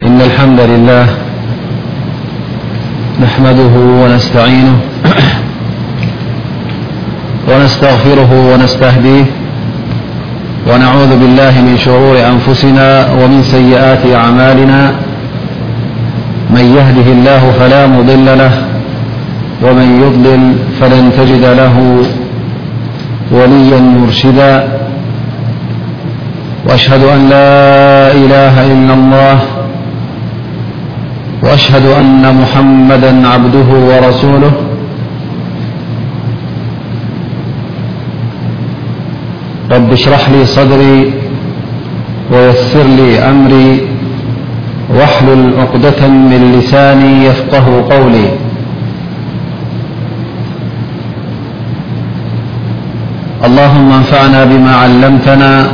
إ الحمد لله نحمده ونستعينه ونستغفره ونستهديه ونعوذ بالله من شرور أنفسنا ومن سيئات أعمالنا من يهده الله فلا مضل له ومن يضلل فلن تجد له وليا مرشدا وأشهد أن لا إله إلا الله وأشهد أن محمدا عبده ورسوله رب اشرح لي صدري ويسر لي أمري واحلل عقدة من لساني يفقه قولي اللهم انفعنا بما علمتنا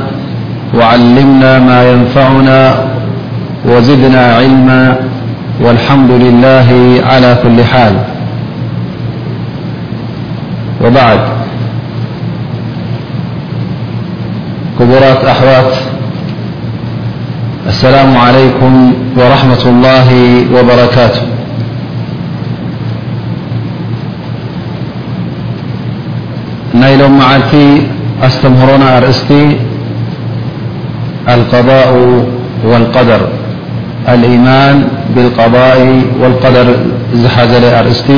وعلمنا ما ينفعنا وزدنا علما والحمد لله على كل حال وبعد كبرات أحوات السلام عليكم ورحمة الله وبركاته نيلمعي أستمهرنا أرأستي القضاء والقدرالإيمان الضاء والقدر زل እست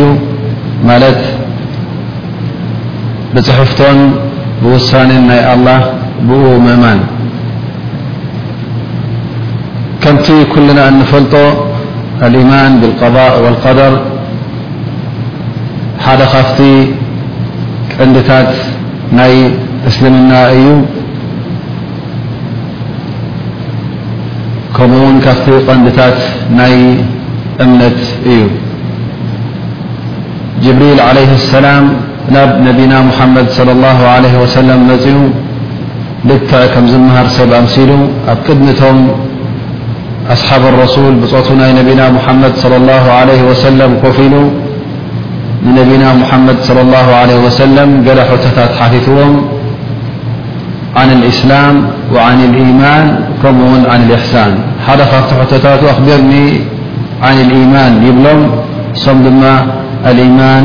ت بፅحف بوሳن الله ب ممن كمت كلنا نفل الإيمان بالقضاء والقدر ሓደ ካብቲ ቀንድታት ናይ እስልምና እዩ። ከምኡ ውን ካብቲ ቀንድታት ናይ እምነት እዩ። ጅብሪል ዓለይሂ ሰላም፣ ናብ ነቢና ሙሓመድ ሰለ ላሁ ዓለይሂ ወሰለም መፂኡ ልክዕ ከም ዝምሃር ሰብ ኣምሲሉ ኣብ ቅድሚ እቶም ኣስሓብ ረሱል ብፆቱ ናይ ነቢና ሙሓመድ ሰለ ላሁ ዓለይሂ ወሰለም ኮፍ ኢሉ ንነቢና ሙሓመድ ሰለ ላሁ ዓለይሂ ወሰለም ገለ ሕቶታት ሓቲትዎም ዓን ልእስላም ወዓን ልኢማን ከምኡ ውን ዓን ልእሕሳን ሓደ ካብቲ ሕቶታቱ ኣኽቢርኒ ዓን ልኢማን ይብሎም እሶም ድማ ኣልኢማን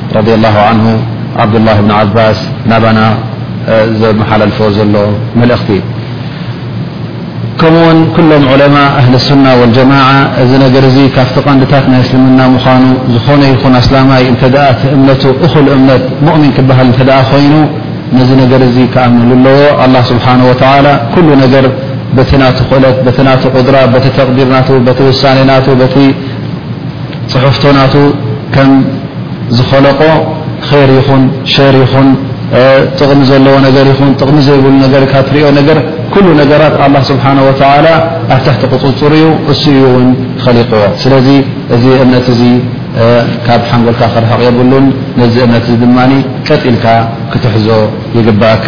ረዲ ላሁ ዓንሁ ዓብዱላህ ብን ዓባስ ናባና ዘመሓላልፎ ዘሎ መልእኽቲ እዩ ከምኡ ውን ኩሎም ዑለማء ኣህሊ ሱና ወልጀማዓ እዚ ነገር እዚ ካብቲ ቐንድታት ናይ እስልምና ምዃኑ ዝኾነ ይኹን ኣስላማይ እንተ እቲ እምነቱ እኹል እምነት ሙእሚን ክበሃል እንተ ኮይኑ ነዚ ነገር እዚ ክኣምንሉ ኣለዎ ኣላ ስብሓን ወተላ ኩሉ ነገር በቲ ናቱ ክእለት በቲ ናቱ ቁድራ በቲ ተቕዲር ናቱ በቲ ውሳኔ ናቱ በቲ ፅሑፍቶ ናቱ ከም ዝኸለቆ ር ይኹን ሸር ይኹን ጥቕሚ ዘለዎ ነገር ይኹን ጥቕሚ ዘይብሉ ነገር ካ ትሪኦ ነገር ኩሉ ነገራት ኣላ ስብሓን ወተላ ኣብ ትሕቲ ቅፅፅሩ እዩ እሱ እዩ እውን ኸሊቅዎ ስለዚ እዚ እምነት እዚ ካብ ሓንጎልካ ክርሕቕ የብሉን ነዚ እምነት እዚ ድማ ቀጢልካ ክትሕዞ ይግባእካ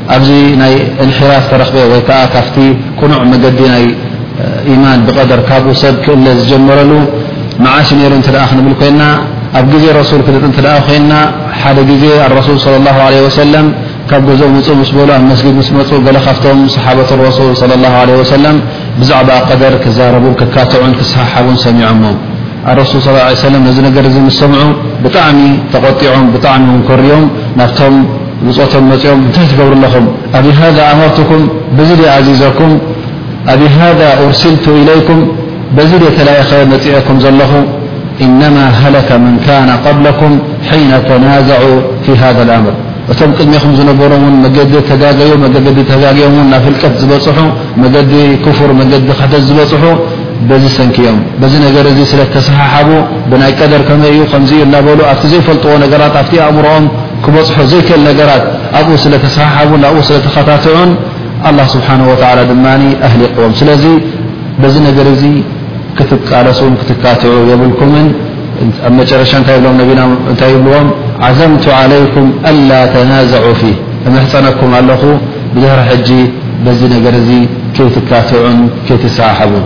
ኣብዚ ናይ እንሒራፍ ተረኽበ ወይ ከኣ ካብቲ ቅኑዕ መገዲ ናይ ኢማን ብቐደር ካብኡ ሰብ ክእለ ዝጀመረሉ መዓስ እዩ ነይሩ እንተ ክንብል ኮይና ኣብ ግዜ ረሱል ክንርኢ እንተ ኮይና ሓደ ግዜ ኣረሱል ሰለ ላሁ ዓለ ወሰለም ካብ ገዝኦም ውጹእ ምስ በሉ ኣብ መስጊድ ምስ መጹ ገለ ካብቶም ሰሓበት ረሱል ሰለ ላሁ ዓለ ወሰለም ብዛዕባ ቀደር ክዛረቡን ክካትዑን ክሰሓሓቡን ሰሚዖሞም ኣረሱል ስ ለ ሰለም ነዚ ነገር እዚ ምስ ሰምዑ ብጣዕሚ ተቖጢዖም ብጣዕሚ ውን ኮርዮም ናብቶም ብጾቶም መጺኦም እንታይ ትገብሩ ኣለኹም ኣብሃذ ኣመርትኩም በዚ ደ ኣዚዘኩም ኣብሃذ ኡርሲልቱ ኢለይኩም በዚ ደ ተላኢኸ መጺኤኩም ዘለኹ እነማ ሃለከ መን ካነ قብለኩም ሒነ ተናዘዑ ፊ ሃذ ኣምር እቶም ቅድሜኹም ዝነበሩ ውን መገዲ ተጋገዩ መገገዲ ተጋግዮም ን ናብ ፍልቀት ዝበፅሑ መገዲ ክፉር መገዲ ክሕደት ዝበፅሑ በዚ ሰንኪ እዮም በዚ ነገር እዚ ስለ ተሰሓሓቡ ብናይ ቀደር ከመይ እዩ ከምዚ እዩ እናበሉ ኣብቲ ዘይፈልጥዎ ነገራት ኣብቲ ኣእምሮኦም ክበፅሖ ዘይክእል ነገራት ኣብኡ ስለ ተሰሓሓቡን ኣብኡ ስለ ተኸታተዑን ኣላ ስብሓን ወላ ድማ ኣህሊቕዎም ስለዚ በዚ ነገር እዚ ክትቃለሱን ክትካትዑ የብልኩምን ኣብ መጨረሻ እታይ ብሎም ነቢና እንታይ ይብልዎም ዓዘምቱ ዓለይኩም ኣላ ተናዘዑ ፊ እምሕፀነኩም ኣለኹ ብድህሪ ሕጂ በዚ ነገር እዚ ከይትካትዑን ከይትሰሓሓቡን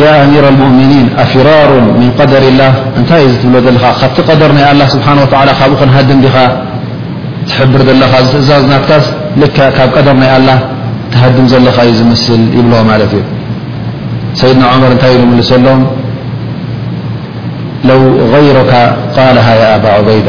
ያ ኣሚራ ልሙእምኒን ኣፊራሩ ምን ቀደር ላህ እንታይ እዩ ዝትብሎ ዘለካ ካብቲ ቀደር ናይ ኣላ ስብሓን ወተላ ካብኡ ክንሃድም ዲኻ ትሕብር ዘለኻ ዝትእዛዝ ናትካስ ልክ ካብ ቀደር ናይ ኣላ ትሃድም ዘለካ እዩ ዝመስል ይብልዎ ማለት እዩ ሰይድና ዑመር እንታይ ኢሉ ምልሰሎም ለው غይረካ ቃልሃ ያ ኣባ ዑበይዳ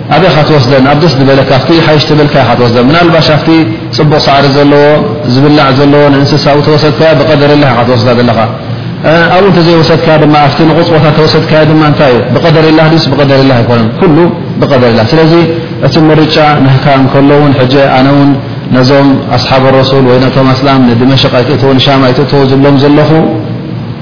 ኣበይ ኢኻ ትወስደን ኣብ ደስ ዝበለካ ኣብቲ ይሓይሽ ተበልካዮ ኢኻ ትወስደን ምናልባሽ ኣብቲ ፅቡቕ ሳዕሪ ዘለዎ ዝብላዕ ዘለዎ ንእንስሳኡ ተወሰድካዮ ብቀደሪላህ ኢኻ ትወስዳ ዘለኻ ኣብኡ እንተዘይወሰድካያ ድማ ኣብቲ ንቑፅ ቦታ ተወሰድካዮ ድማ እንታይ እዩ ብቀደሪላህ ድዩስ ብቀደሪላህ ኣይኮነን ኩሉ ብቀደሪላህ ስለዚ እቲ ምርጫ ናህካ እንከሎ እውን ሕጂ ኣነ እውን ነዞም ኣስሓብ ረሱል ወይ ነቶም ኣስላም ንድመሽቅ ኣይትእትዎ ንሻም ኣይትእትዎ ዝብሎም ዘለኹ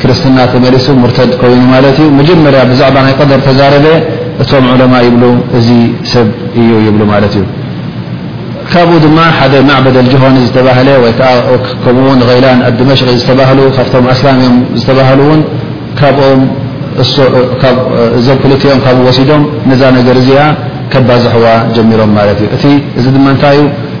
ክርስትና ተመሊሱ ሙርተድ ኮይኑ ማለት እዩ መጀመርያ ብዛዕባ ናይ ቀደር ተዛረበ እቶም ዑለማ ይብሉ እዚ ሰብ እዩ ይብሉ ማለት እዩ ካብኡ ድማ ሓደ ማዕበደል ጆሃኒ ዝተባህለ ወይ ከምኡውን غይላን ኣድመሽቂ ዝተባህሉ ካብቶም ኣስላም እዮም ዝተባህሉ እውን ካብኦም እዞም ክልቲኦም ካብ ወሲዶም ነዛ ነገር እዚኣ ከባዝሕዋ ጀሚሮም ማለት እዩ እቲ እዚ ድማ እንታይ እዩ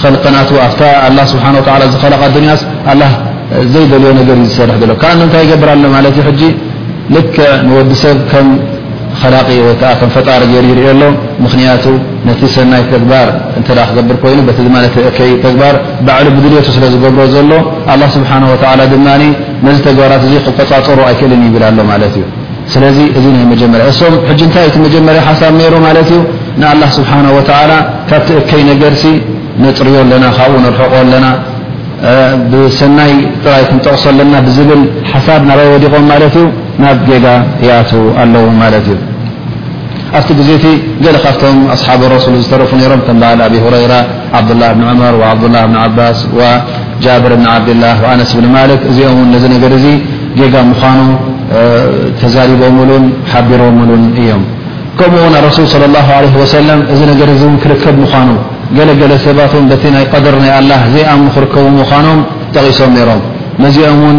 ኸልቂ ናቱ ኣብታ ኣላ ስብሓን ወተላ ዝኸለቓ ዱንያስ ኣላ ዘይደልዮ ነገር እዩ ዝሰርሕ ዘሎ ካዓ እንታይ ይገብር ኣሎ ማለት እዩ ሕጂ ልክዕ ንወዲ ሰብ ከም ኸላቂ ወይ ከዓ ከም ፈጣሪ ገይሩ ይሪኦ ኣሎ ምኽንያቱ ነቲ ሰናይ ተግባር እንተ ክገብር ኮይኑ በቲ ድማ ነቲ እከይ ተግባር ባዕሉ ብድልቱ ስለ ዝገብሮ ዘሎ ኣላ ስብሓን ወተላ ድማ ነዚ ተግባራት እዚ ክቆፃፀሩ ኣይክእልን ይብል ኣሎ ማለት እዩ ስለዚ እዚ ናይ መጀመርያ እሶም ሕጂ እንታይ እቲ መጀመርያ ሓሳብ ነይሩ ማለት እዩ ንኣላ ስብሓን ወተላ ካብቲ እከይ ነገርሲ ነፅርዮ ኣለና ካብኡ ንርሕቆ ኣለና ብሰናይ ጥራይ ክንጠቕሶ ኣለና ብዝብል ሓሳብ ናባይ ወዲቖም ማለት እዩ ናብ ጌጋ ይኣትዉ ኣለዉ ማለት እዩ ኣብቲ ግዜ እቲ ገለ ካብቶም ኣስሓብ ረሱል ዝተረፉ ነይሮም ከም በዓል ኣቢ ሁረይራ፣ ዓብዱላህ ብን ዑመር፣ ዓብዱላህ ብን ዓባስ፣ ጃብር ብን ዓብዲላህ፣ ኣነስ ብን ማልክ እዚኦም ውን ነዚ ነገር እዚ ጌጋ ምዃኑ ተዛሪቦምሉን ሓቢሮምሉን እዮም። ከምኡ ውን ኣረሱል صለ ላሁ ዓለይሂ ወሰለም እዚ ነገር እዚ ውን ክርከብ ምዃኑ ገለ ገለ ሰባት ውን በቲ ናይ ቀድር ናይ ኣላህ ዘይኣምኑ ክርከቡ ምዃኖም ጠቒሶም ነይሮም ነዚኦም ውን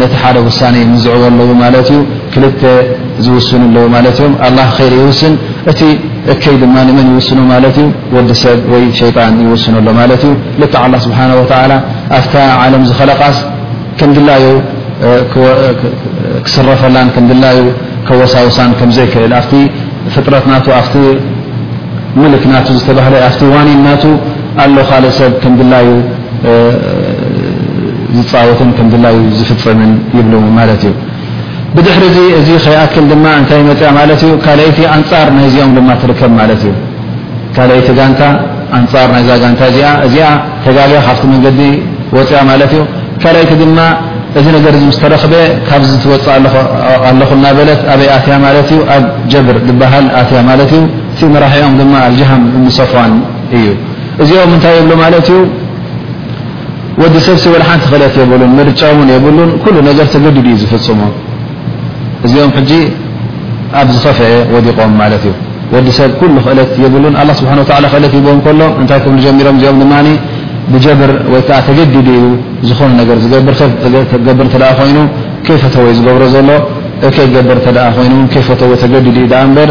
ነቲ ሓደ ውሳኔ ይንዝዕዎ ኣለዉ ማለት እዩ ክልተ ዝውስኑ ኣለዉ ማለት እዮም ኣላ ኸይር ይውስን እቲ እከይ ድማ ንመን ይውስኖ ማለት እዩ ወዲ ሰብ ወይ ሸይጣን ይውስኖ ኣሎ ማለት እዩ ልክዕ ኣላ ስብሓን ወተዓላ ኣብታ ዓለም ዝኸለቃስ ከምድላዩ ክስረፈላን ከምድላዩ ከወሳውሳን ከም ዘይክእል ኣብቲ ፍጥረት ናቱ ኣብቲ ምልክ ናቱ ዝተባህለ ኣብቲ ዋኒን ናቱ ኣሎ ካልእ ሰብ ከምድላዩ ዝጻወትን ከም ድላዩ ዝፍጸምን ይብሉ ማለት እዩ። ብድሕሪ እዚ እዚ ከይኣክል ድማ እንታይ መጽያ ማለት እዩ ካልኣይቲ ኣንጻር ናይ እዚኦም ድማ ትርከብ ማለት እዩ። ካልኣይቲ ጋንታ ኣንጻር ናይዛ ጋንታ እዚኣ እዚኣ ተጋግያ ካብቲ መንገዲ ወፅያ ማለት እዩ። ካልኣይቲ ድማ እዚ ነገር እዚ ምስ ተረኽበ ካብዚ ዝትወፅእ ኣለኹ እናበለት ኣበይ ኣትያ ማለት እዩ ኣብ ጀብር ዝበሃል ኣትያ ማለት እዩ። እቲ መራሒኦም ድማ ኣልጅሃም እብኒ ሰፍዋን እዩ። እዚኦም እንታይ ይብሉ ማለት እዩ ወዲ ሰብሲ ወላ ሓንቲ ክለት የብሉን ምርጫ እውን የብሉን ኩሉ ነገር ተገዲዱ እዩ ዝፍፅሙ እዚኦም ሕጂ ኣብ ዝኸፍአ ወዲቖም ማለት እዩ ወዲ ሰብ ኩሉ ክእለት የብሉን ኣላ ስብሓን ወላ ክእለት ይቦም ከሎ እንታይ ክብሉ ጀሚሮም እዚኦም ድማ ብጀብር ወይ ከዓ ተገዲዱ እዩ ዝኾነ ነገር ዝገብር ገብር እተ ኮይኑ ከይፈተወዩ ዝገብሮ ዘሎ ከይገበር እተ ኮይኑውን ከይፈተዎ ተገዲዱ እዩ ዳኣ እምበር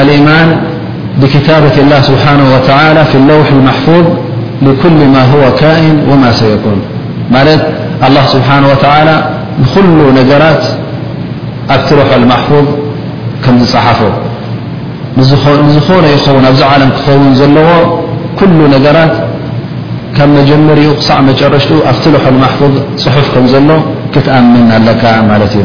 ኣልኢማን ብክታበት ላህ ስብሓነሁ ወተዓላ ፊ ለውሒ ልማሕፉዝ ሊኩሊ ማ ሁወ ካኢን ወማ ሰየኩን ማለት ኣላህ ስብሓነሁ ወተዓላ ንኹሉ ነገራት ኣብቲ ሎሕ ልማሕፉዝ ከም ዝፀሓፎ ንዝኾነ ይኸውን ኣብዚ ዓለም ክኸውን ዘለዎ ኩሉ ነገራት ካብ መጀመሪኡ ክሳዕ መጨረሽትኡ ኣብቲ ሎሖ ማሕፉዝ ፅሑፍ ከም ዘሎ ክትኣምን ኣለካ ማለት እዩ።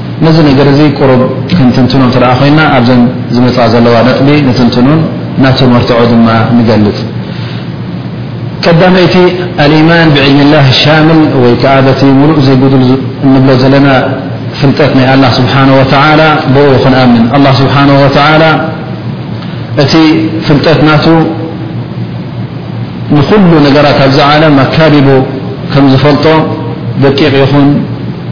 ነዚ ነገር እዚ ቁሩብ ክንትንትኖ እንተ ኮይና ኣብዘን ዝመጽኣ ዘለዋ ነጥቢ ንትንትኖን ናቱ መርትዖ ድማ ንገልጽ። ቀዳመይቲ ኣልኢማን ብዕልሚላህ ሻምል ወይ ከኣ በቲ ሙሉእ ዘይጉዱል እንብሎ ዘለና ፍልጠት ናይ ኣላህ ስብሓነሁ ወተዓላ ብኡ ክንኣምን ኣላህ ስብሓነሁ ወተዓላ እቲ ፍልጠት ናቱ ንኹሉ ነገራት ኣብዚ ዓለም ኣካቢቡ ከም ዝፈልጦ ደቂቕ ይኹን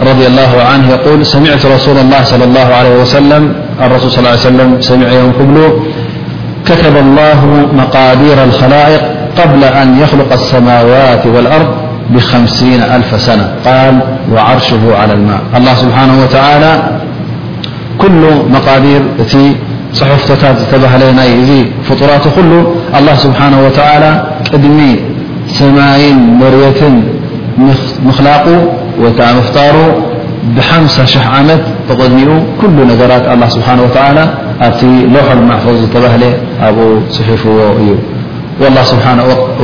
رض الله عنه يولسمع رسول اللهلى الله ليسللصلىيه سل كتب الله مقادير الخلائق قبل أن يخلق السماوات والأرض بخألف سنة قال وعرشه على الماء الله سبحانه وتعالى كل مقادير صحف ل ذي فطرات ل الله سبحانه وتعالى دمي ثماين مرية مخلاقو و مفتار بمسش عمت تقدن كل نجرات الله سبحانه وتعالى ت لوحل معفظ تبهل أب صحف ي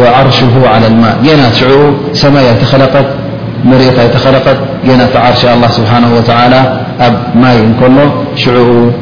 وعرشه على الماء ن شع سمي يتخلت مرت يتخلت نتعرش الله سبحانه وتعالى ب ماي كل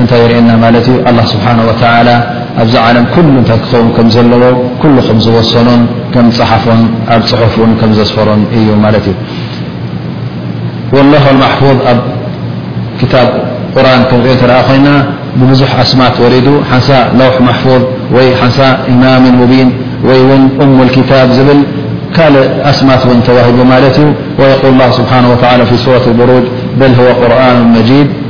እንታይ የርእየና ማለት እዩ? ኣላህ ስብሓነሁ ወተዓላ ኣብዚ ዓለም ኩሉ እንታይ ክኸውን ከም ዘለዎ ኩሉ ከም ዝወሰኖን ከም ዝፀሓፎን ኣብ ፅሑፍ እውን ከም ዘስፈሮን እዩ ማለት እዩ። ወለሆል ማሕፉዝ ኣብ ክታብ ቁርን ክንሪኦ እንተደኣ ኮይና ብብዙሕ ኣስማት ወሪዱ ሓንሳእ ለውሒ ማሕፉዝ ወይ ሓንሳእ ኢማሚን ሙቢን ወይ እውን ኡሙል ክታብ ዝብል ካልእ ኣስማት እውን ተዋሂቡ ማለት እዩ። ወየቁል ላሁ ስብሓነሁ ወተዓላ ፊ ሱረት ልቡሩጅ በል ሁወ ቁርኣኑን መጂድ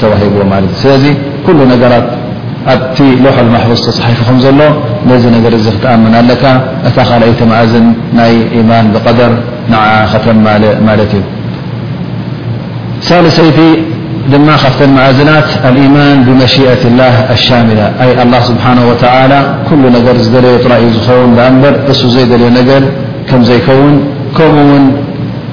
ተዋሂብዎ ማለት እዩ ስለዚ ኩሉ ነገራት ኣብቲ ሎሖል ማሕፉዝ ተፃሒፉ ከም ዘሎ ነዚ ነገር እዚ ክትኣምን ኣለካ እታ ካልኣይቲ መኣዝን ናይ ኢማን ብቀደር ንዓኣ ከተማልእ ማለት እዩ ሳልሰይቲ ድማ ካብተን መኣዝናት ኣልኢማን ብመሽእት ላህ ኣሻሚላ ኣይ ኣላ ስብሓን ወተላ ኩሉ ነገር ዝደለዮ ጥራይ እዩ ዝኸውን ዳኣ እምበር እሱ ዘይደልዮ ነገር ከም ዘይከውን ከምኡ ውን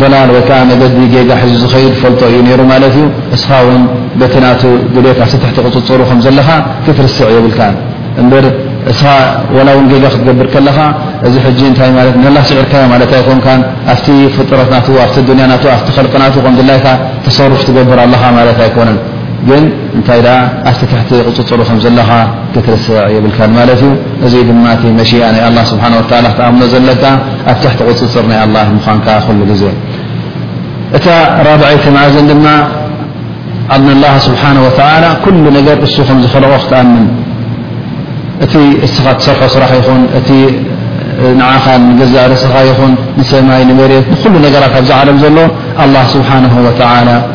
በላል ወይ ከዓ መገዲ ጌጋ ሒዙ ዝኸይድ ፈልጦ እዩ ነይሩ ማለት እዩ እስኻ ውን በቲ ናቱ ድሌት ኣብቲ ትሕቲ ቁፅፅሩ ከም ዘለኻ ክትርስዕ የብልካን እምበር እስኻ ዋላ ውን ጌጋ ክትገብር ከለኻ እዚ ሕጂ እንታይ ማለት ንላ ስዒርካዮ ማለት ኣይኮንካን ኣብቲ ፍጥረት ናቱ ኣብቲ ዱንያ ናቱ ኣብቲ ከልቂ ናቱ ከምድላይካ ተሰሩፍ ትገብር ኣለኻ ማለት ኣይኮነን ግን እንታይ ደኣ ኣብቲ ትሕቲ ቁጽጽሩ ከም ዘለኻ ክትርስዕ የብልካን ማለት እዩ። እዚ ድማ እቲ መሽኣ ናይ ኣላህ ስብሓነሁ ወተዓላ ክትኣምኖ ዘለካ ኣብ ትሕቲ ቁጽጽር ናይ ኣላህ ምዃንካ ኩሉ ግዜ። እታ ራብዐይቲ መኣዝን ድማ ኣን ላህ ስብሓነሁ ወተዓላ ኩሉ ነገር እሱ ከም ዝኸለቖ ክትኣምን እቲ እስኻ እትሰርሖ ስራሕ ይኹን እቲ ንዓኻ ንገዛእ ርእስኻ ይኹን ንሰማይ ንመሬት ንኹሉ ነገራት ኣብዚ ዓለም ዘሎ ኣላህ ስብሓነሁ ወተዓላ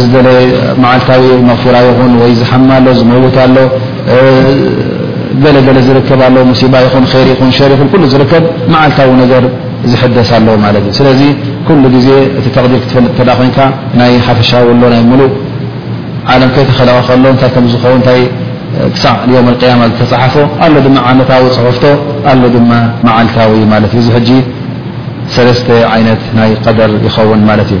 ዝደለ መዓልታዊ መቕፊራ ይኹን ወይ ዝሓሚ ኣሎ ዝመውት ኣሎ ገለገለ ዝርከብ ኣሎ ሙሲባ ይኹን ር ይኹን ሸር ይኹን ኩሉ ዝርከብ መዓልታዊ ነገር ዝሕደስ ኣሎ ማለት እዩ ስለዚ ኩሉ ግዜ እቲ ተቕዲር ክትፈልጥ እተ ኮንካ ናይ ሓፈሻዊ ኣሎ ናይ ሙሉእ ዓለም ከይተኸለቐ ከሎ እንታይ ከም ዝኸውን እንታይ ክሳዕ ዮም ኣልቅያማ ዝተፅሓፎ ኣሎ ድማ ዓመታዊ ፅሑፍቶ ኣሎ ድማ መዓልታዊ ማለት እዩ እዚ ሕጂ ሰለስተ ዓይነት ናይ ቀደር ይኸውን ማለት እዩ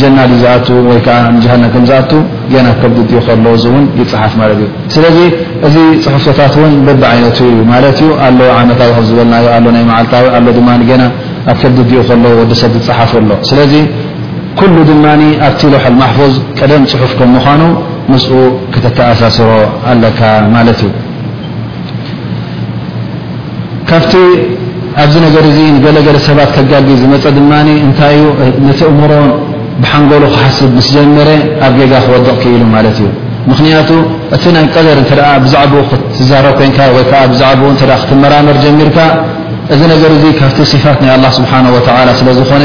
ጀና ድዩ ዝኣቱ ወይ ከዓ ንጀሃንም ከም ዝኣቱ ገና ከብዲ ድዩ ከሎ እዚ እውን ይፅሓፍ ማለት እዩ ስለዚ እዚ ፅሕፍቶታት እውን በቢ ዓይነቱ እዩ ማለት እዩ ኣሎ ዓመታዊ ከም ዝበልናዮ ኣሎ ናይ መዓልታዊ ኣሎ ድማ ገና ኣብ ከብዲ ድኡ ከሎ ወዲ ሰብ ዝፅሓፉ ኣሎ ስለዚ ኩሉ ድማ ኣብቲ ሎሐል ማሕፉዝ ቀደም ፅሑፍ ከም ምዃኑ ምስኡ ከተተኣሳስሮ ኣለካ ማለት እዩ ካብቲ ኣብዚ ነገር እዚ ንገለገለ ሰባት ከጋጊ ዝመፀ ድማ እንታይ እዩ ነቲ እምሮ ብሓንጎሉ ክሓስብ ምስ ጀመረ ኣብ ጌጋ ክወድቕ ክኢሉ ማለት እዩ ምክንያቱ እቲ ናይ ቀደር እተ ብዛዕባ ክትዛረብ ኮንካ ወይ ከዓ ብዛዕ እተ ክትመራመር ጀሚርካ እዚ ነገር እዚ ካብቲ ሲፋት ናይ ኣላ ስብሓን ወተላ ስለዝኾነ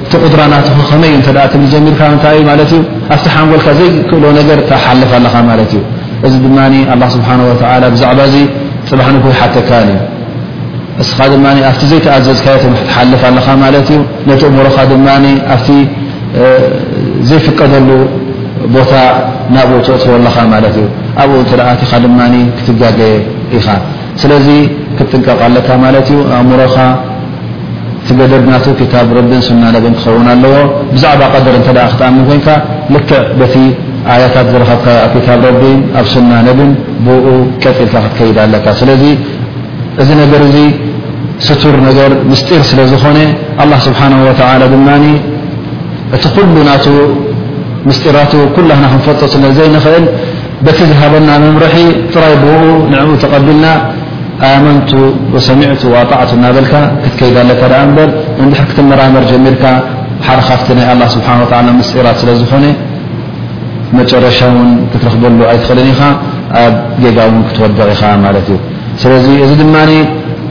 እቲ ቁድራ ናትኺ ከመይ እዩ እንተ ትብል ጀሚርካ እንታይ እዩ ማለት እዩ ኣብቲ ሓንጎልካ ዘይክእሎ ነገር ትሓልፍ ኣለኻ ማለት እዩ እዚ ድማ ኣላ ስብሓን ወተላ ብዛዕባ እዚ ፅባሕ ንግሆ ይሓተካን እዩ እስኻ ድማ ኣብቲ ዘይተኣዘዝካዮ ትሓልፍ ኣለኻ ማለት እዩ ነቲ እምሮኻ ድማ ኣብቲ ዘይፍቀደሉ ቦታ ናብኡ ተእትወ ኣለኻ ማለት እዩ ኣብኡ እንተ ኣቲኻ ድማ ክትጋገየ ኢኻ ስለዚ ክትጥንቀቕ ኣለካ ማለት እዩ። ኣእምሮኻ እቲ ገደብ ናቱ ክታብ ረቢን ሱና ነቢን ክኸውን ኣለዎ። ብዛዕባ ቀድር እንተ ክትኣምን ኮይንካ ልክዕ በቲ ኣያታት ዝረኸብካዮ ኣብ ክታብ ረቢን ኣብ ሱና ነቢን ብኡ ቀጥ ኢልካ ክትከይድ ኣለካ። ስለዚ እዚ ነገር እዚ ስቱር ነገር ምስጢር ስለ ዝኾነ ኣላህ ስብሓነሁ ወተዓላ ድማ እቲ ኩሉ ናቱ ምስጢራቱ ኩላህና ክንፈልጦ ስለ ዘይንኽእል በቲ ዝሃበና መምርሒ ጥራይ ብኡ ንዕኡ ተቐቢልና ኣመንቱ ወሰሚዕቱ ወኣጣዕቱ እናበልካ ክትከይድ ኣለካ ደኣ እምበር እንድሕር ክትመራመር ጀሚርካ ሓደ ካብቲ ናይ ኣላህ ስብሓን ወተዓላ ምስጢራት ስለ ዝኾነ መጨረሻ እውን ክትረኽበሉ ኣይትኽእልን ኢኻ ኣብ ጌጋ እውን ክትወድቕ ኢኻ ማለት እዩ ስለዚ እዚ ድማ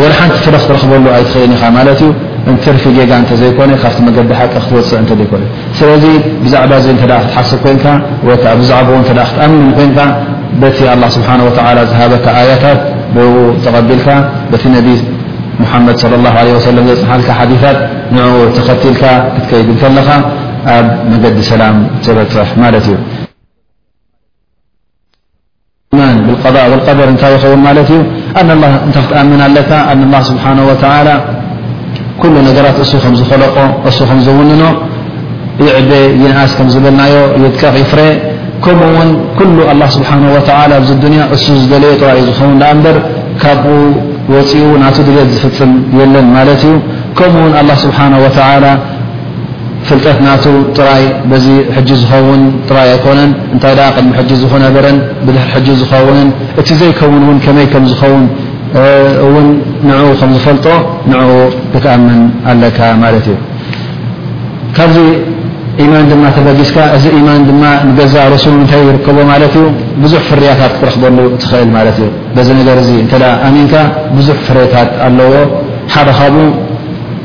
ወላ ሓንቲ ፍረ ክትረኽበሉ ኣይትኽእልን ኢኻ ማለት እዩ፣ እንትርፊ ጌጋ እንተዘይኮነ፣ ካብቲ መገዲ ሓቂ ክትወጽእ እንተዘይኮነ። ስለዚ ብዛዕባ እዚ እንተ ክትሓስብ ኮይንካ ወይ ከኣ ብዛዕባኡ እንተ ክትኣምን ኮይንካ፣ በቲ ኣላህ ስብሓነሁ ወተዓላ ዝሃበካ ኣያታት ብእኡ ተቐቢልካ፣ በቲ ነቢ ሙሓመድ ሰለላሁ ዓለይሂ ወሰለም ዘጽንሓልካ ሓዲታት ንዕኡ ተኸቲልካ ክትከይድ እንከለኻ፣ ኣብ መገዲ ሰላም ትበጽሕ ማለት እዩ። ማን ብልቀዳእ ወልቀደር እንታይ ይኸውን ማለት እዩ ኣነ ላ እንተ ክትኣምን ኣለካ ኣነ ላ ስብሓን ወተላ ኩሉ ነገራት እሱ ከም ዝኸለቆ እሱ ከም ዝውንኖ ይዕበ ይንኣስ ከም ዝበልናዮ ይጥቀቕ ይፍረ ከምኡ እውን ኩሉ ኣላ ስብሓን ወተላ ኣብዚ ዱንያ እሱ ዝደለየ ጥራይ እዩ ዝኸውን ዳኣ እምበር ካብኡ ወፂኡ ናቲ ድልት ዝፍፅም የለን ማለት እዩ ከምኡ እውን ኣላ ስብሓን ወተላ ፍልጠት ናቱ ጥራይ በዚ ሕጂ ዝኸውን ጥራይ ኣይኮነን፣ እንታይ ደኣ ቅድሚ ሕጂ ዝነበረን ብድሕሪ ሕጂ ዝኸውንን እቲ ዘይከውን እውን ከመይ ከም ዝኸውን እውን ንዕኡ ከም ዝፈልጦ ንዕኡ ክትኣምን ኣለካ ማለት እዩ። ካብዚ ኢማን ድማ ተበጊስካ እዚ ኢማን ድማ ንገዛእ ርእሱ እንታይ ይርከቦ ማለት እዩ ብዙሕ ፍርያታት ክትረኽበሉ ትኽእል ማለት እዩ። በዚ ነገር እዚ እንተ ኣሚንካ ብዙሕ ፍሬታት ኣለዎ ሓደ ካብኡ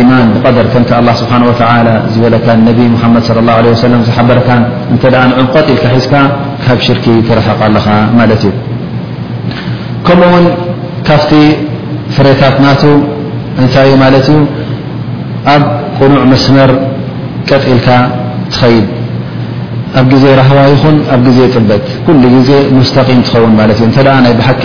ኢማን ብቀደር ከምቲ ኣላ ስብሓን ወተላ ዝበለካን ነቢ ሙሓመድ ለ ላ ለ ወሰለም ዝሓበረካን እንተ ንዕምቆጥ ኢልካ ሒዝካ ካብ ሽርኪ ትረሕቕ ኣለኻ ማለት እዩ ከምኡ ውን ካብቲ ፍሬታት ናቱ እንታይ እዩ ማለት እዩ ኣብ ቅኑዕ መስመር ቀጥ ኢልካ ትኸይድ ኣብ ግዜ ራህዋ ይኹን ኣብ ግዜ ጥበት ኩሉ ግዜ ሙስተቂም ትኸውን ማለት እዩ እተ ናይ ብሓቂ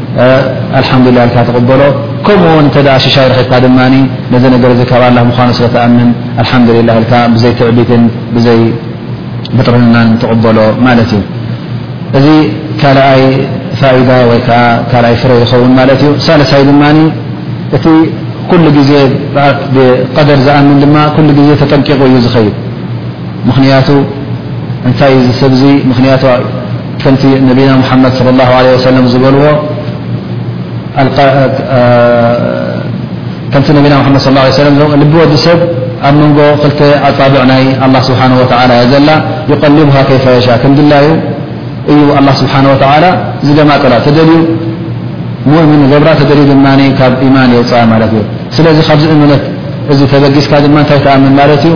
ኣልሓምዱሊላህ ኢልካ ትቕበሎ ከምኡ ውን እንተ ሽሻይ ረኺብካ ድማ ነዚ ነገር እዚ ካብ ኣላህ ምዃኑ ስለ ትኣምን ኣልሓምዱሊላህ ኢልካ ብዘይ ትዕቢትን ብዘይ ብጥርንናን ትቕበሎ ማለት እዩ እዚ ካልኣይ ፋኢዳ ወይ ከዓ ካልኣይ ፍረ ይኸውን ማለት እዩ ሳልሳይ ድማ እቲ ኩሉ ግዜ ብቀደር ዝኣምን ድማ ኩሉ ግዜ ተጠንቂቑ እዩ ዝኸይድ ምኽንያቱ እንታይ እዩ ዝሰብ እዙ ምኽንያቱ ከምቲ ነቢና ሙሓመድ ሶለ ላሁ ዓለይሂ ወሰለም ዝበልዎ ከምቲ ነቢና መሓመድ ስ ለ ሰለም ልቢ ወዲ ሰብ ኣብ መንጎ ክልተ ኣፃብዕ ናይ ኣላ ስብሓን ወተላ እያ ዘላ ይቀልብሃ ከይፈየሻ ክንድላዩ እዩ ኣላ ስብሓን ወተላ ዝገማጠላ ተደልዩ ሙእምን ገብራ ተደልዩ ድማ ካብ ኢማን የውፅኣ ማለት እዩ ስለዚ ካብዚ እምነት እዚ ተበጊስካ ድማ እንታይ ተኣምን ማለት እዩ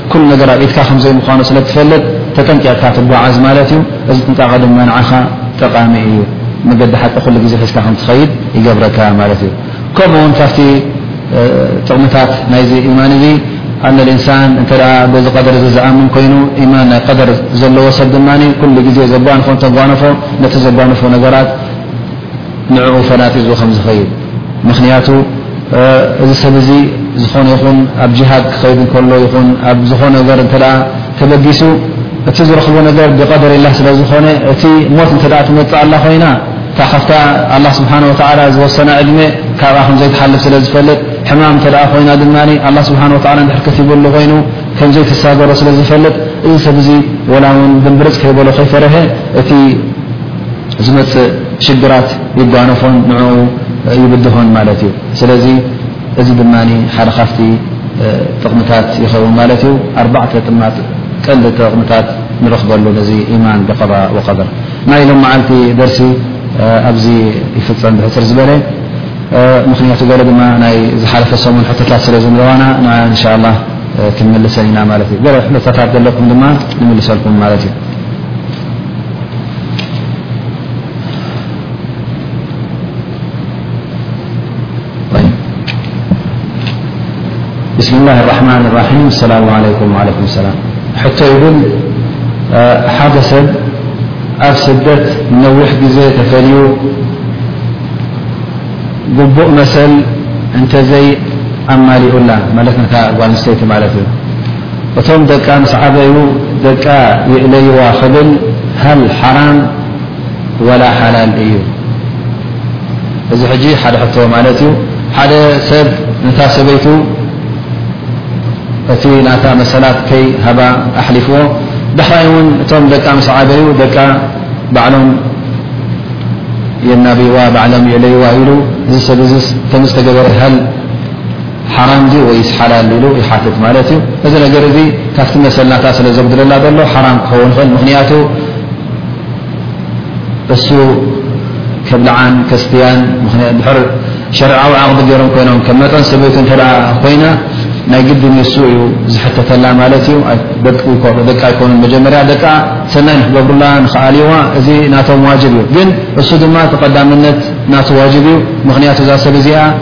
ኩሉ ነገር ኣብ ኢድካ ከም ዘይምዃኑ ስለ እትፈልጥ ተጠንቂቕካ ትጓዓዝ ማለት እዩ። እዚ ጥንቃቐ ድማ ንዓኻ ጠቓሚ እዩ። መገዲ ሓቂ ኩሉ ግዜ ሒዝካ ከም እትኸይድ ይገብረካ ማለት እዩ። ከምኡ ውን ካብቲ ጥቕምታት ናይዚ ኢማን እዚ ኣነ ልኢንሳን እንተ ደኣ በዚ ቀደር እዚ ዝኣምን ኮይኑ ኢማን ናይ ቀደር ዘለዎ ሰብ ድማ ኩሉ ግዜ ዘጓንፎ እንተጓነፎ ነቲ ዘጓንፎ ነገራት ንዕኡ ፈናጢዙ ከም ዝኸይድ ምኽንያቱ እዚ ሰብ እዚ ዝኾነ ይኹን ኣብ ጂሃድ ክኸይድ እንከሎ ይኹን ኣብ ዝኾነ ነገር እንተ ተበጊሱ እቲ ዝረኽቦ ነገር ብቀደር ላህ ስለ ዝኾነ እቲ ሞት እንተ ትመፅእ ኣላ ኮይና እታ ካብታ ኣላ ስብሓን ወተዓላ ዝወሰና ዕድሜ ካብኣ ከም ዘይትሓልፍ ስለ ዝፈልጥ ሕማም እንተ ኮይና ድማ ኣላ ስብሓን ወተዓላ ንድሕር ከቲብሉ ኮይኑ ከም ዘይትሳገሮ ስለ ዝፈልጥ እዚ ሰብ እዚ ወላ እውን ድንብርፅ ከይበሎ ከይፈረሀ እቲ ዝመጽእ ሽግራት ይጓነፎን ንዕኡ ይብድሆን ማለት እዩ። ስለዚ እዚ ድማ ሓደ ካብቲ ጥቕምታት ይኸውን ማለት እዩ። ኣርባዕተ ጥማት ቀንዲ ጥቕምታት ንረኽበሉ ነዚ ኢማን ብቀባ ወቀደር። ናይ ሎም መዓልቲ ደርሲ ኣብዚ ይፍጸም ብሕጽር ዝበለ ምክንያቱ ገለ ድማ ናይ ዝሓለፈ ሰሙን ሕቶታት ስለ ዝንረዋና ንዐን እንሻ ኣላህ ክንምልሰን ኢና ማለት እዩ። ገለ ሕቶታት ዘለኩም ድማ ንምልሰልኩም ማለት እዩ። ብስም ላ ራማ ራም ሰላ ኩም ኩም ሰላ ሕቶ ይብል ሓደ ሰብ ኣብ ስደት ንነዊሕ ግዜ ተፈልዩ ግቡእ መሰል እንተዘይ ኣማሊኡላ ማለት ነታ ጓልስተይቲ ማለት እዩ እቶም ደቃ ምስ ዓበዩ ደቃ ይእለይዋ ክብል ሃል ሓራም ወላ ሓላል እዩ? እዚ ሕጂ ሓደ ሕቶ ማለት እዩ። ሓደ ሰብ ነታ ሰበይቱ እቲ ናታ መሰላት ከይ ሃባ ኣሕሊፍዎ ዳሕራይ እውን እቶም ደቃ ምስ ዓበዩ ደቃ ባዕሎም የናብይዋ ባዕሎም ይእለይዋ ኢሉ እዚ ሰብ እዚስ ከምዝተገበረ ሃል ሓራም ድዩ ወይስ ሓላል ኢሉ ይሓትት ማለት እዩ። እዚ ነገር እዚ ካብቲ መሰልናታት ስለ ዘጉድለና ዘሎ ሓራም ክኸውን ይኽእል። ምኽንያቱ እሱ ከብልዓን ከስትያን ድሕር ሸርዓዊ ዓቕዲ ገይሮም ኮይኖም ከም መጠን ሰበይቱ እንተ ኮይና ናይ ግዲ ንሱ እዩ ዝሕተተላ ማለት እዩ። ደቂ ኣይኮኑን መጀመርያ ደቃ ሰናይ ንክገብሩላ ንክኣልይዋ እዚ ናቶም ዋጅብ እዩ። ግን እሱ ድማ ተቐዳምነት ናቱ ዋጅብ እዩ። ምኽንያቱ እዛ ሰብ እዚኣ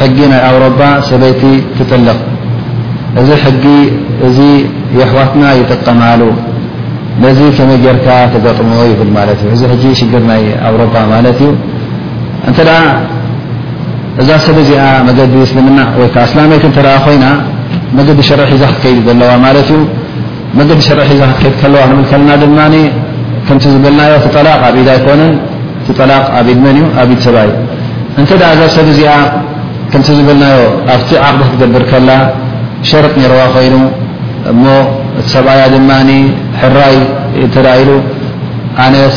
ሕጊ ናይ ኣውሮባ ሰበይቲ ትጥልቕ እዚ ሕጊ እዚ የሕዋትና ይጥቀማሉ ነዚ ከመይ ጌርካ ትገጥሞ ይብል ማለት እዩ። እዚ ሕጂ ሽግር ናይ ኣውሮባ ማለት እዩ እንተ እዛ ሰብ እዚኣ መገዲ እስልምና ወይ ከዓ እስላመይቲ እንተ ኮይና መገዲ ሸርዒ ሒዛ ክትከይድ ዘለዋ ማለት እዩ። መገዲ ሸርዒ ሒዛ ክትከይድ ከለዋ ንምልከልና ድማ ከምቲ ዝበልናዮ እቲ ጠላቅ ኣብ ኢድ ኣይኮነን እቲ ጠላቅ ኣብ ኢድ መን እዩ ኣብ ኢድ ሰብኣይ እንተ እዛ ሰብ እዚኣ ከምቲ ዝበልናዮ ኣብቲ ዓቅዲ ክትገብር ከላ ሸርጥ ነይረዋ ኮይኑ እሞ እቲ ሰብኣያ ድማ ሕራይ እንተ ኢሉ ኣነስ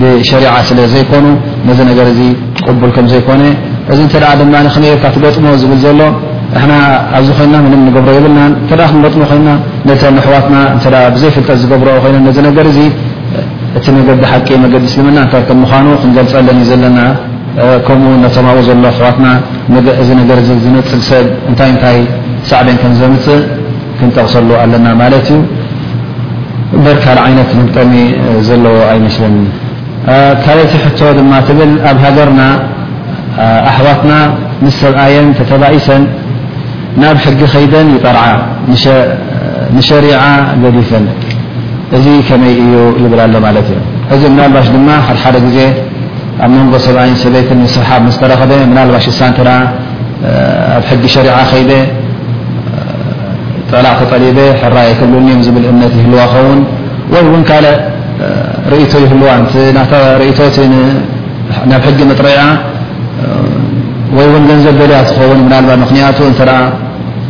ብሸሪዓ ስለ ዘይኮኑ ነዚ ነገር እዚ ቅቡል ከም ዘይኮነ እዚ እንተ ድማ ከመይ ርካ ትገጥሞ ዝብል ዘሎ ንሕና ኣብዚ ኮይና ምንም ንገብሮ የብልና እተ ክንገጥሞ ኮይና ነተ ኣሕዋትና እተ ብዘይፍልጠት ዝገብሮ ኮይነ ነዚ ነገር እዚ እቲ መገዲ ሓቂ መገዲ እስልምና እንታይ ከም ምዃኑ ክንገልፀለን እዩ ዘለና ከምኡ ውን ነቶም ኣብኡ ዘሎ ኣሕዋትና እዚ ነገር እዚ ዝነፅግ ሰብ እንታይ እንታይ ሳዕቤን ከም ዘምፅእ ክንጠቕሰሉ ኣለና ማለት እዩ እበር ካል ዓይነት መግጠሚ ዘለዎ ኣይመስለንን ካልእቲ ሕቶ ድማ ትብል ኣብ ሃገርና ኣሕዋትና ምስ ሰብኣየን ተተባኢሰን ናብ ሕጊ ከይደን ይጠርዓ ንሸሪዓ ገዲፈን እዚ ከመይ እዩ ይብል ኣሎ ማለት እዩ እዚ ምናልባሽ ድማ ሓድሓደ ግዜ ኣብ መንጎ ሰብኣይን ሰበይትን ምስሕሓብ ምስ ተረኸበ ምናልባሽ እሳ እንተ ኣብ ሕጊ ሸሪዓ ከይደ ጠላቅ ተጠሊበ ሕራይ ኣይክህልውኒ ዮም ዝብል እምነት ይህልዋ ኸውን ወይ እውን ካልእ ርእቶ ይህልዋ ናታ ርእቶ ናብ ሕጊ መጥረያ ወይ እውን ገንዘብ ደልያ ትኸውን ምናልባት ምክንያቱ እተ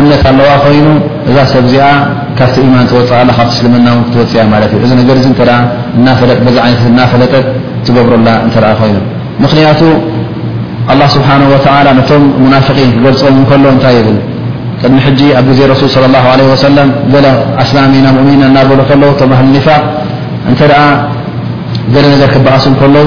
እምነት ኣለዋ ኮይኑ እዛ ሰብ እዚኣ ካብቲ ኢማን ትወፅእ ኣላ ካብቲ እስልምና ውን ክትወፅእ እያ ማለት እዩ እዚ ነገር እዚ እንተ እናፈለጥ በዚ ዓይነት እዚ እናፈለጠት ትገብሮላ እንተ ኮይኑ ምኽንያቱ ኣላ ስብሓን ወተላ ነቶም ሙናፍቒን ክገልፆም እንከሎ እንታይ ይብል ቅድሚ ሕጂ ኣብ ግዜ ረሱል صለ ላሁ ለ ወሰለም ገለ ኣስላሚና ሙእሚኒና እናበሉ ከለዉ እቶም ኣህሊ ኒፋቅ እንተ ገለ ነገር ክበኣሱ ከለዉ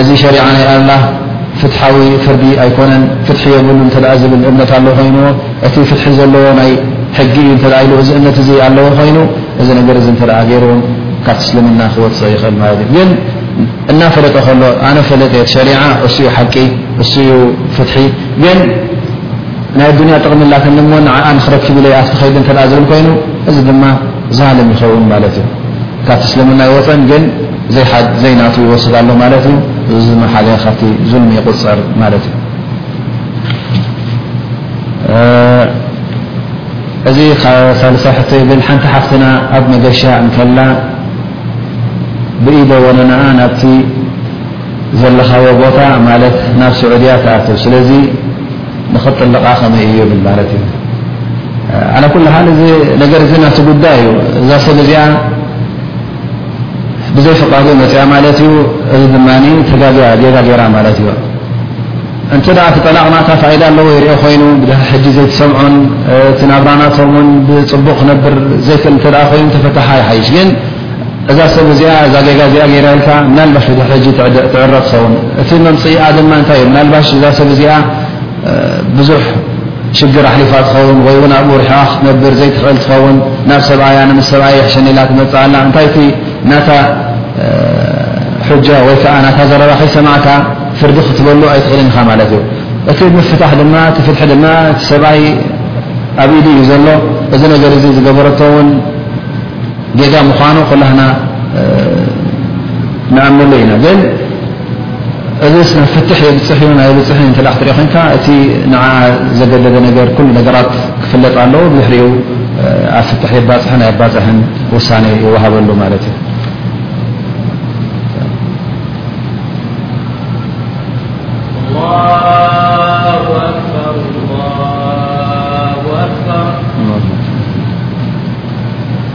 እዚ ሸሪዓ ናይ ኣላህ ፍትሓዊ ፍርዲ ኣይኮነን፣ ፍትሒ የብሉን እንተ ዝብል እምነት ኣሎ ኮይኑዎ፣ እቲ ፍትሒ ዘለዎ ናይ ሕጊ እዩ እንተ ኢሉ እዚ እምነት እዚ ኣለዎ ኮይኑ፣ እዚ ነገር እዚ እንተ ገይሩ ካብቲ እስልምና ክወፅእ ይኽእል ማለት እዩ። ግን እናፈለጠ ከሎ ኣነ ፈለጠ እቲ ሸሪዓ እሱ እዩ ሓቂ እሱ እዩ ፍትሒ ግን ናይ ኣዱንያ ጥቕሚ ኣላትኒ እሞ ንዓኣ ንክረክብ ኢለ ኣብቲ ከይዲ እንተ ዝብል ኮይኑ እዚ ድማ ዛልም ይኸውን ማለት እዩ። ካብቲ እስልምና ይወፀን ግን ዘይሓድ ዘይናቱ ይወስድ ኣሎ ማለት እዩ እዚ ድማ ሓደ ካብቲ ዙልሚ ይቁፀር ማለት እዩ እዚ ሳልሳይ ሕቶ ይብል ሓንቲ ሓፍትና ኣብ መገሻ እንከላ ብኢደ ወነናኣ ናብቲ ዘለኻዎ ቦታ ማለት ናብ ስዑድያ ትኣት ስለዚ ንኽጥልቓ ከመይ እዩ ይብል ማለት እዩ ዓላ ኩል ሓል እዚ ነገር እዚ ናቲ ጉዳይ እዩ እዛ ሰብ እዚኣ ብዘይ ፍቃዱ መፅያ ማለት እዩ እዚ ድማ ተጋግያ ጌጋ ጌራ ማለት እዩ እንተ እቲ ጠላቕናታ ፋይዳ ኣለዎ ይርኦ ኮይኑ ብድሕሪ ሕጂ ዘይትሰምዖን እቲ ናብራናቶም ውን ብፅቡቕ ክነብር ዘይክእል እተ ኮይኑ ተፈታሓ ይሓይሽ ግን እዛ ሰብ እዚኣ እዛ ጌጋ እዚኣ ገይራ ኢልካ ምናልባሽ ብድሕሪ ሕጂ ትዕረ ትኸውን እቲ መምፅኢኣ ድማ እንታይ እዩ ምናልባሽ እዛ ሰብ እዚኣ ብዙሕ ሽግር ኣሕሊፋ ትኸውን ወይ ውን ኣብኡ ርሒቓ ክትነብር ዘይትኽእል ትኸውን። ናብ ሰብኣያ ንምስ ሰብኣየይ ይሕሸኒ ኢላ ትመጽእ ኣላ። እንታይ እቲ ናታ ሑጃ ወይ ከኣ ናታ ዘረባ ከይሰማዕካ ፍርዲ ክትበሉ ኣይትኽእልን ኢኻ ማለት እዩ። እቲ ምፍታሕ ድማ እቲ ፍትሒ ድማ እቲ ሰብኣይ ኣብ ኢዱ እዩ ዘሎ። እዚ ነገር እዚ ዝገበረቶ ውን ጌጋ ምዃኑ ኩላህና ንኣምነሉ ኢና ግን እዚስ ናብ ፍትሕ የብፅሕ ዮን ኣየብፅሕን እንተ ክትሪኦ ኮንካ እቲ ንዓ ዘገደደ ነገር ኩሉ ነገራት ክፍለጥ ኣለዎ ብድሕሪኡ ኣብ ፍትሕ የባፅሕን ኣየባፅሕን ውሳነ ይወሃበሉ ማለት እዩ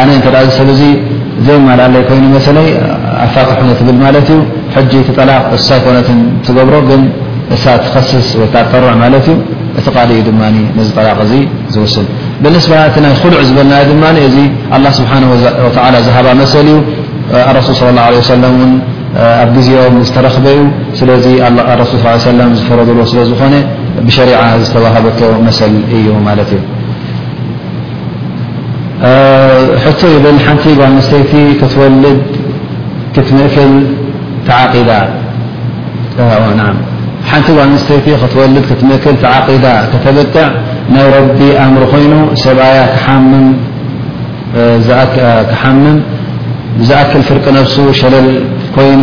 ኣነ እንተ እዚ ሰብ እዚ ዘይማልኣለይ ኮይኑ መሰለይ ኣፋትሑኒ ትብል ማለት እዩ። ሕጂ እቲ ጠላቕ እሱ ኣይኮነትን ትገብሮ ግን እሳ ትኸስስ ወይ ከዓ ትጠርዕ ማለት እዩ። እቲ ቃዲ እዩ ድማ ነዚ ጠላቕ እዚ ዝውስን። ብንስባ እቲ ናይ ኹሉዕ ዝበልናዮ ድማ እዚ ኣላ ስብሓን ወተዓላ ዝሃባ መሰል እዩ። ኣረሱል ስለ ላ ለ ሰለም እውን ኣብ ግዜኦም ዝተረኽበ እዩ። ስለዚ ኣረሱል ስ ሰለም ዝፈረድዎ ስለ ዝኾነ ብሸሪዓ ዝተዋሃበቶ መሰል እዩ ማለት እዩ። ሕቶ ይብል ሓንቲ ጓል ኣንስተይቲ ክትወልድ ክትምእክል ተዓቂዳ ሓንቲ ጓል ኣንስተይቲ ክትወልድ ክትምእክል ተዓቂዳ ከተብቅዕ ናይ ረቢ ኣምር ኮይኑ ሰብኣያ ክሓምም ብዝኣክል ፍርቂ ነብሱ ሸለል ኮይኑ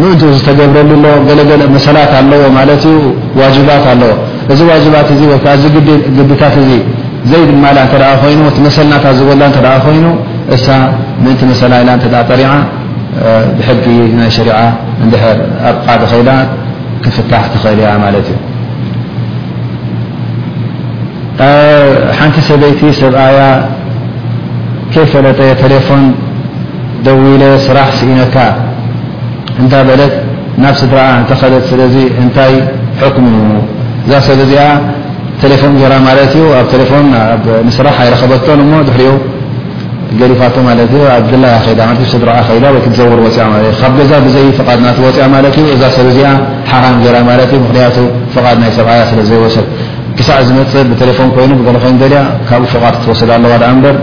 ምእንትኡ ዝተገብረሉ ኣሎ ገለገለ መሰላት ኣለዎ ማለት እዩ ዋጅባት ኣለዎ እዚ ዋጅባት እዚ ወይ ከዓ እዚ ግድታት እዚ ዘይማልኣ እተ ኮይኑ እቲ መሰልናታ ዝጎላ እተ ኮይኑ እሳ ምእንቲ መሰላ ኢላ እተ ጠሪዓ ብሕጊ ናይ ሸሪዓ እንድሕር ኣብ ቃዲ ከይዳ ክፍታሕ ትኽእል እያ ማለት እዩ ሓንቲ ሰበይቲ ሰብኣያ ከይፈለጠ ቴሌፎን ደው ኢለ ስራሕ ስኢነካ እንዳ በለት ናብ ስድራኣ እንተኸደት ስለዚ እንታይ ሕክሙ እዛ ሰብ እዚኣ ቴሌፎን ጌራ ማለት እዩ ኣብ ቴሌፎን ንስራሕ ኣይረኸበቶን እሞ ድሕሪኡ ገዲፋቶ ማለት እዩ ኣብ ድላያ ከይዳ ማለት ስድራኣ ከይዳ ወይ ክትዘውር ወፅያ ማለት እዩ ካብ ገዛ ብዘይ ፍቓድ ናቲ ወፅያ ማለት እዩ እዛ ሰብ እዚኣ ሓራም ጌራ ማለት እዩ ምክንያቱ ፍቓድ ናይ ሰብኣያ ስለ ዘይወሰድ ክሳዕ ዝመፅእ ብቴሌፎን ኮይኑ ብገለ ኮይኑ ደልያ ካብኡ ፍቓድ ክትወሰድ ኣለዋ ደኣ እምበር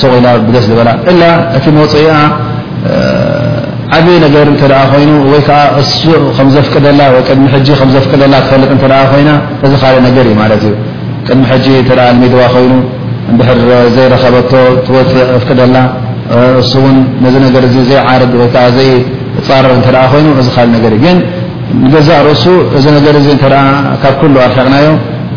ሱቕ ኢላ ብደስ ዝበላ እላ እቲ መውፅኢኣ ዓብይ ነገር እንተ ኮይኑ ወይ ከዓ እሱ ከምዘፍቅደላ ወይ ቅድሚ ሕጂ ከምዘፍቅደላ ትፈልጥ እንተ ኮይና እዚ ካልእ ነገር እዩ ማለት እዩ ቅድሚ ሕጂ እተ ኣልሚድዋ ኮይኑ እንድሕር ዘይረኸበቶ ትወፅእ ኣፍቅደላ እሱ እውን ነዚ ነገር እዚ ዘይዓርግ ወይ ከዓ ዘይፃረር እንተ ኮይኑ እዚ ካልእ ነገር እዩ ግን ንገዛእ ርእሱ እዚ ነገር እዚ እተ ካብ ኩሉ ኣርሒቕናዮ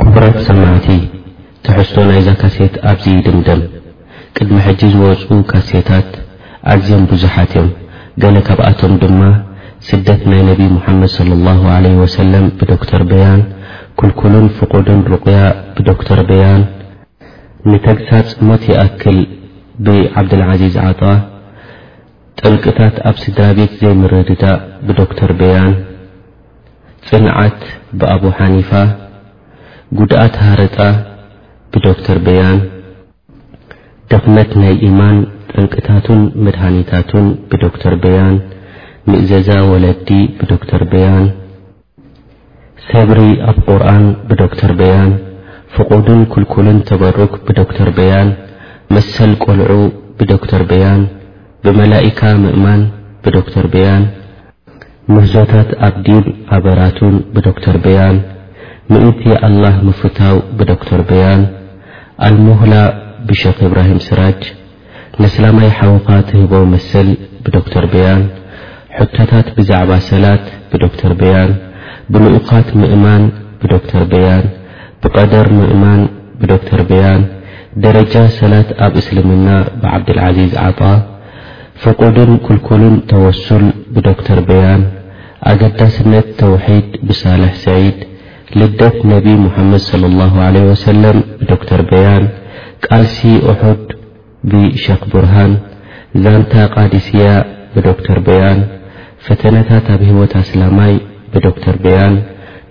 ክቡራት ሰማዕቲ ትሕዝቶ ናይዛ ካሴት ኣብዚ ይድምደም። ቅድሚ ሕጂ ዝወጹ ካሴታት ኣዝዮም ብዙሓት እዮም። ገለ ካብኣቶም ድማ ስደት ናይ ነቢ ሙሓመድ ሰለሏሁ ዓለይሂ ወሰለም ብዶክተር በያን፣ ክልኩልን ፍቁድን ሩቅያ ብዶክተር በያን፣ ንተግሳጽ ሞት ይኣክል ብዓብደልዓዚዝ ዓጣ፣ ጠንቅታት ኣብ ስድራቤት ዘይምርድዳእ ብዶክተር በያን፣ ጽንዓት ብኣቡ ሓኒፋ፣ ጉድኣት ሃረጣ ብዶክተር በያን፣ ድኽመት ናይ ኢማን ጠንቅታቱን መድሃኒታቱን ብዶክተር በያን፣ ምእዘዛ ወለዲ ብዶክተር በያን፣ ሰብሪ ኣብ ቁርኣን ብዶክተር በያን፣ ፍቑድን ክልኩልን ተበሩክ ብዶክተር በያን፣ መሰል ቆልዑ ብዶክተር በያን፣ ብመላኢካ ምእማን ብዶክተር በያን፣ ምህዞታት ኣብ ዲን ኣበራቱን ብዶክተር በያን፣ ምእንቲ ኣላህ ምፍታው ብዶክተር በያን፣ ኣልሙህላ ብሸኽ ኢብራሂም ስራጅ፣ ነስላማይ ሓውኻ ትህቦ መሰል ብዶክተር በያን፣ ሕቶታት ብዛዕባ ሰላት ብዶክተር በያን፣ ብልኡኻት ምእማን ብዶክተር በያን፣ ብቀደር ምእማን ብዶክተር በያን፣ ደረጃ ሰላት ኣብ እስልምና ብዓብደልዓዚዝ ዓጣ፣ ፍቁድን ክልኩልን ተወሱል ብዶክተር በያን፣ ኣገዳስነት ተውሒድ ብሳልሕ ስዒድ፣ ልደት ነቢ ሙሓመድ ሰለሏሁ ዓለይሂ ወሰለም ብዶክተር በያን፣ ቃልሲ ኡሑድ ብሸኽ ቡርሃን፣ ዛንታ ቃዲስያ ብዶክተር በያን፣ ፈተነታት ኣብ ህይወት ኣስላማይ ብዶክተር በያን፣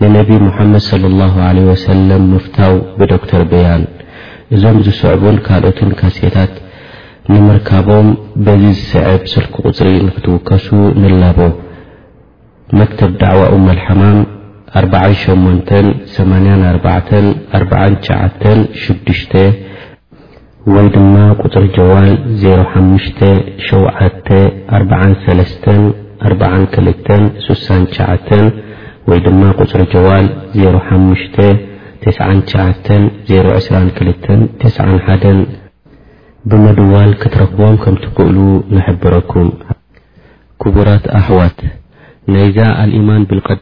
ንነቢ ሙሓመድ ሰለሏሁ ዓለይሂ ወሰለም ምፍታው ብዶክተር በያን። እዞም ዝስዕቡን ካልኦትን ካሴታት ንምርካቦም በዚ ዝስዕብ ስልኪ ቁፅሪ ንክትውከሱ ንላቦ። መክተብ ዳዕዋ ኡም ኣልሓማም ኣርብዓን ሸሞንተን ሰማንያን ኣርባዕተን ኣርብዓን ትሽዓተን ሽዱሽተ ወይ ድማ ቁጽሪ ጀዋል ዜሮ ሓሙሽተ ሸውዓተ ኣርብዓን ሰለስተን ኣርብዓን ክልተን ስሳን ትሽዓተን ወይ ድማ ቁጽሪ ጀዋል ዜሮ ሓሙሽተ ተስዓን ትሽዓተን ዜሮ ዕስራን ክልተን ተስዓን ሓደን ብምድዋል ክትረኽቡዎም ከም ትክእሉ ንሕብረኩም። ክቡራት ኣሕዋት ናይዛ ኣልኢማን ቢልቀዳ።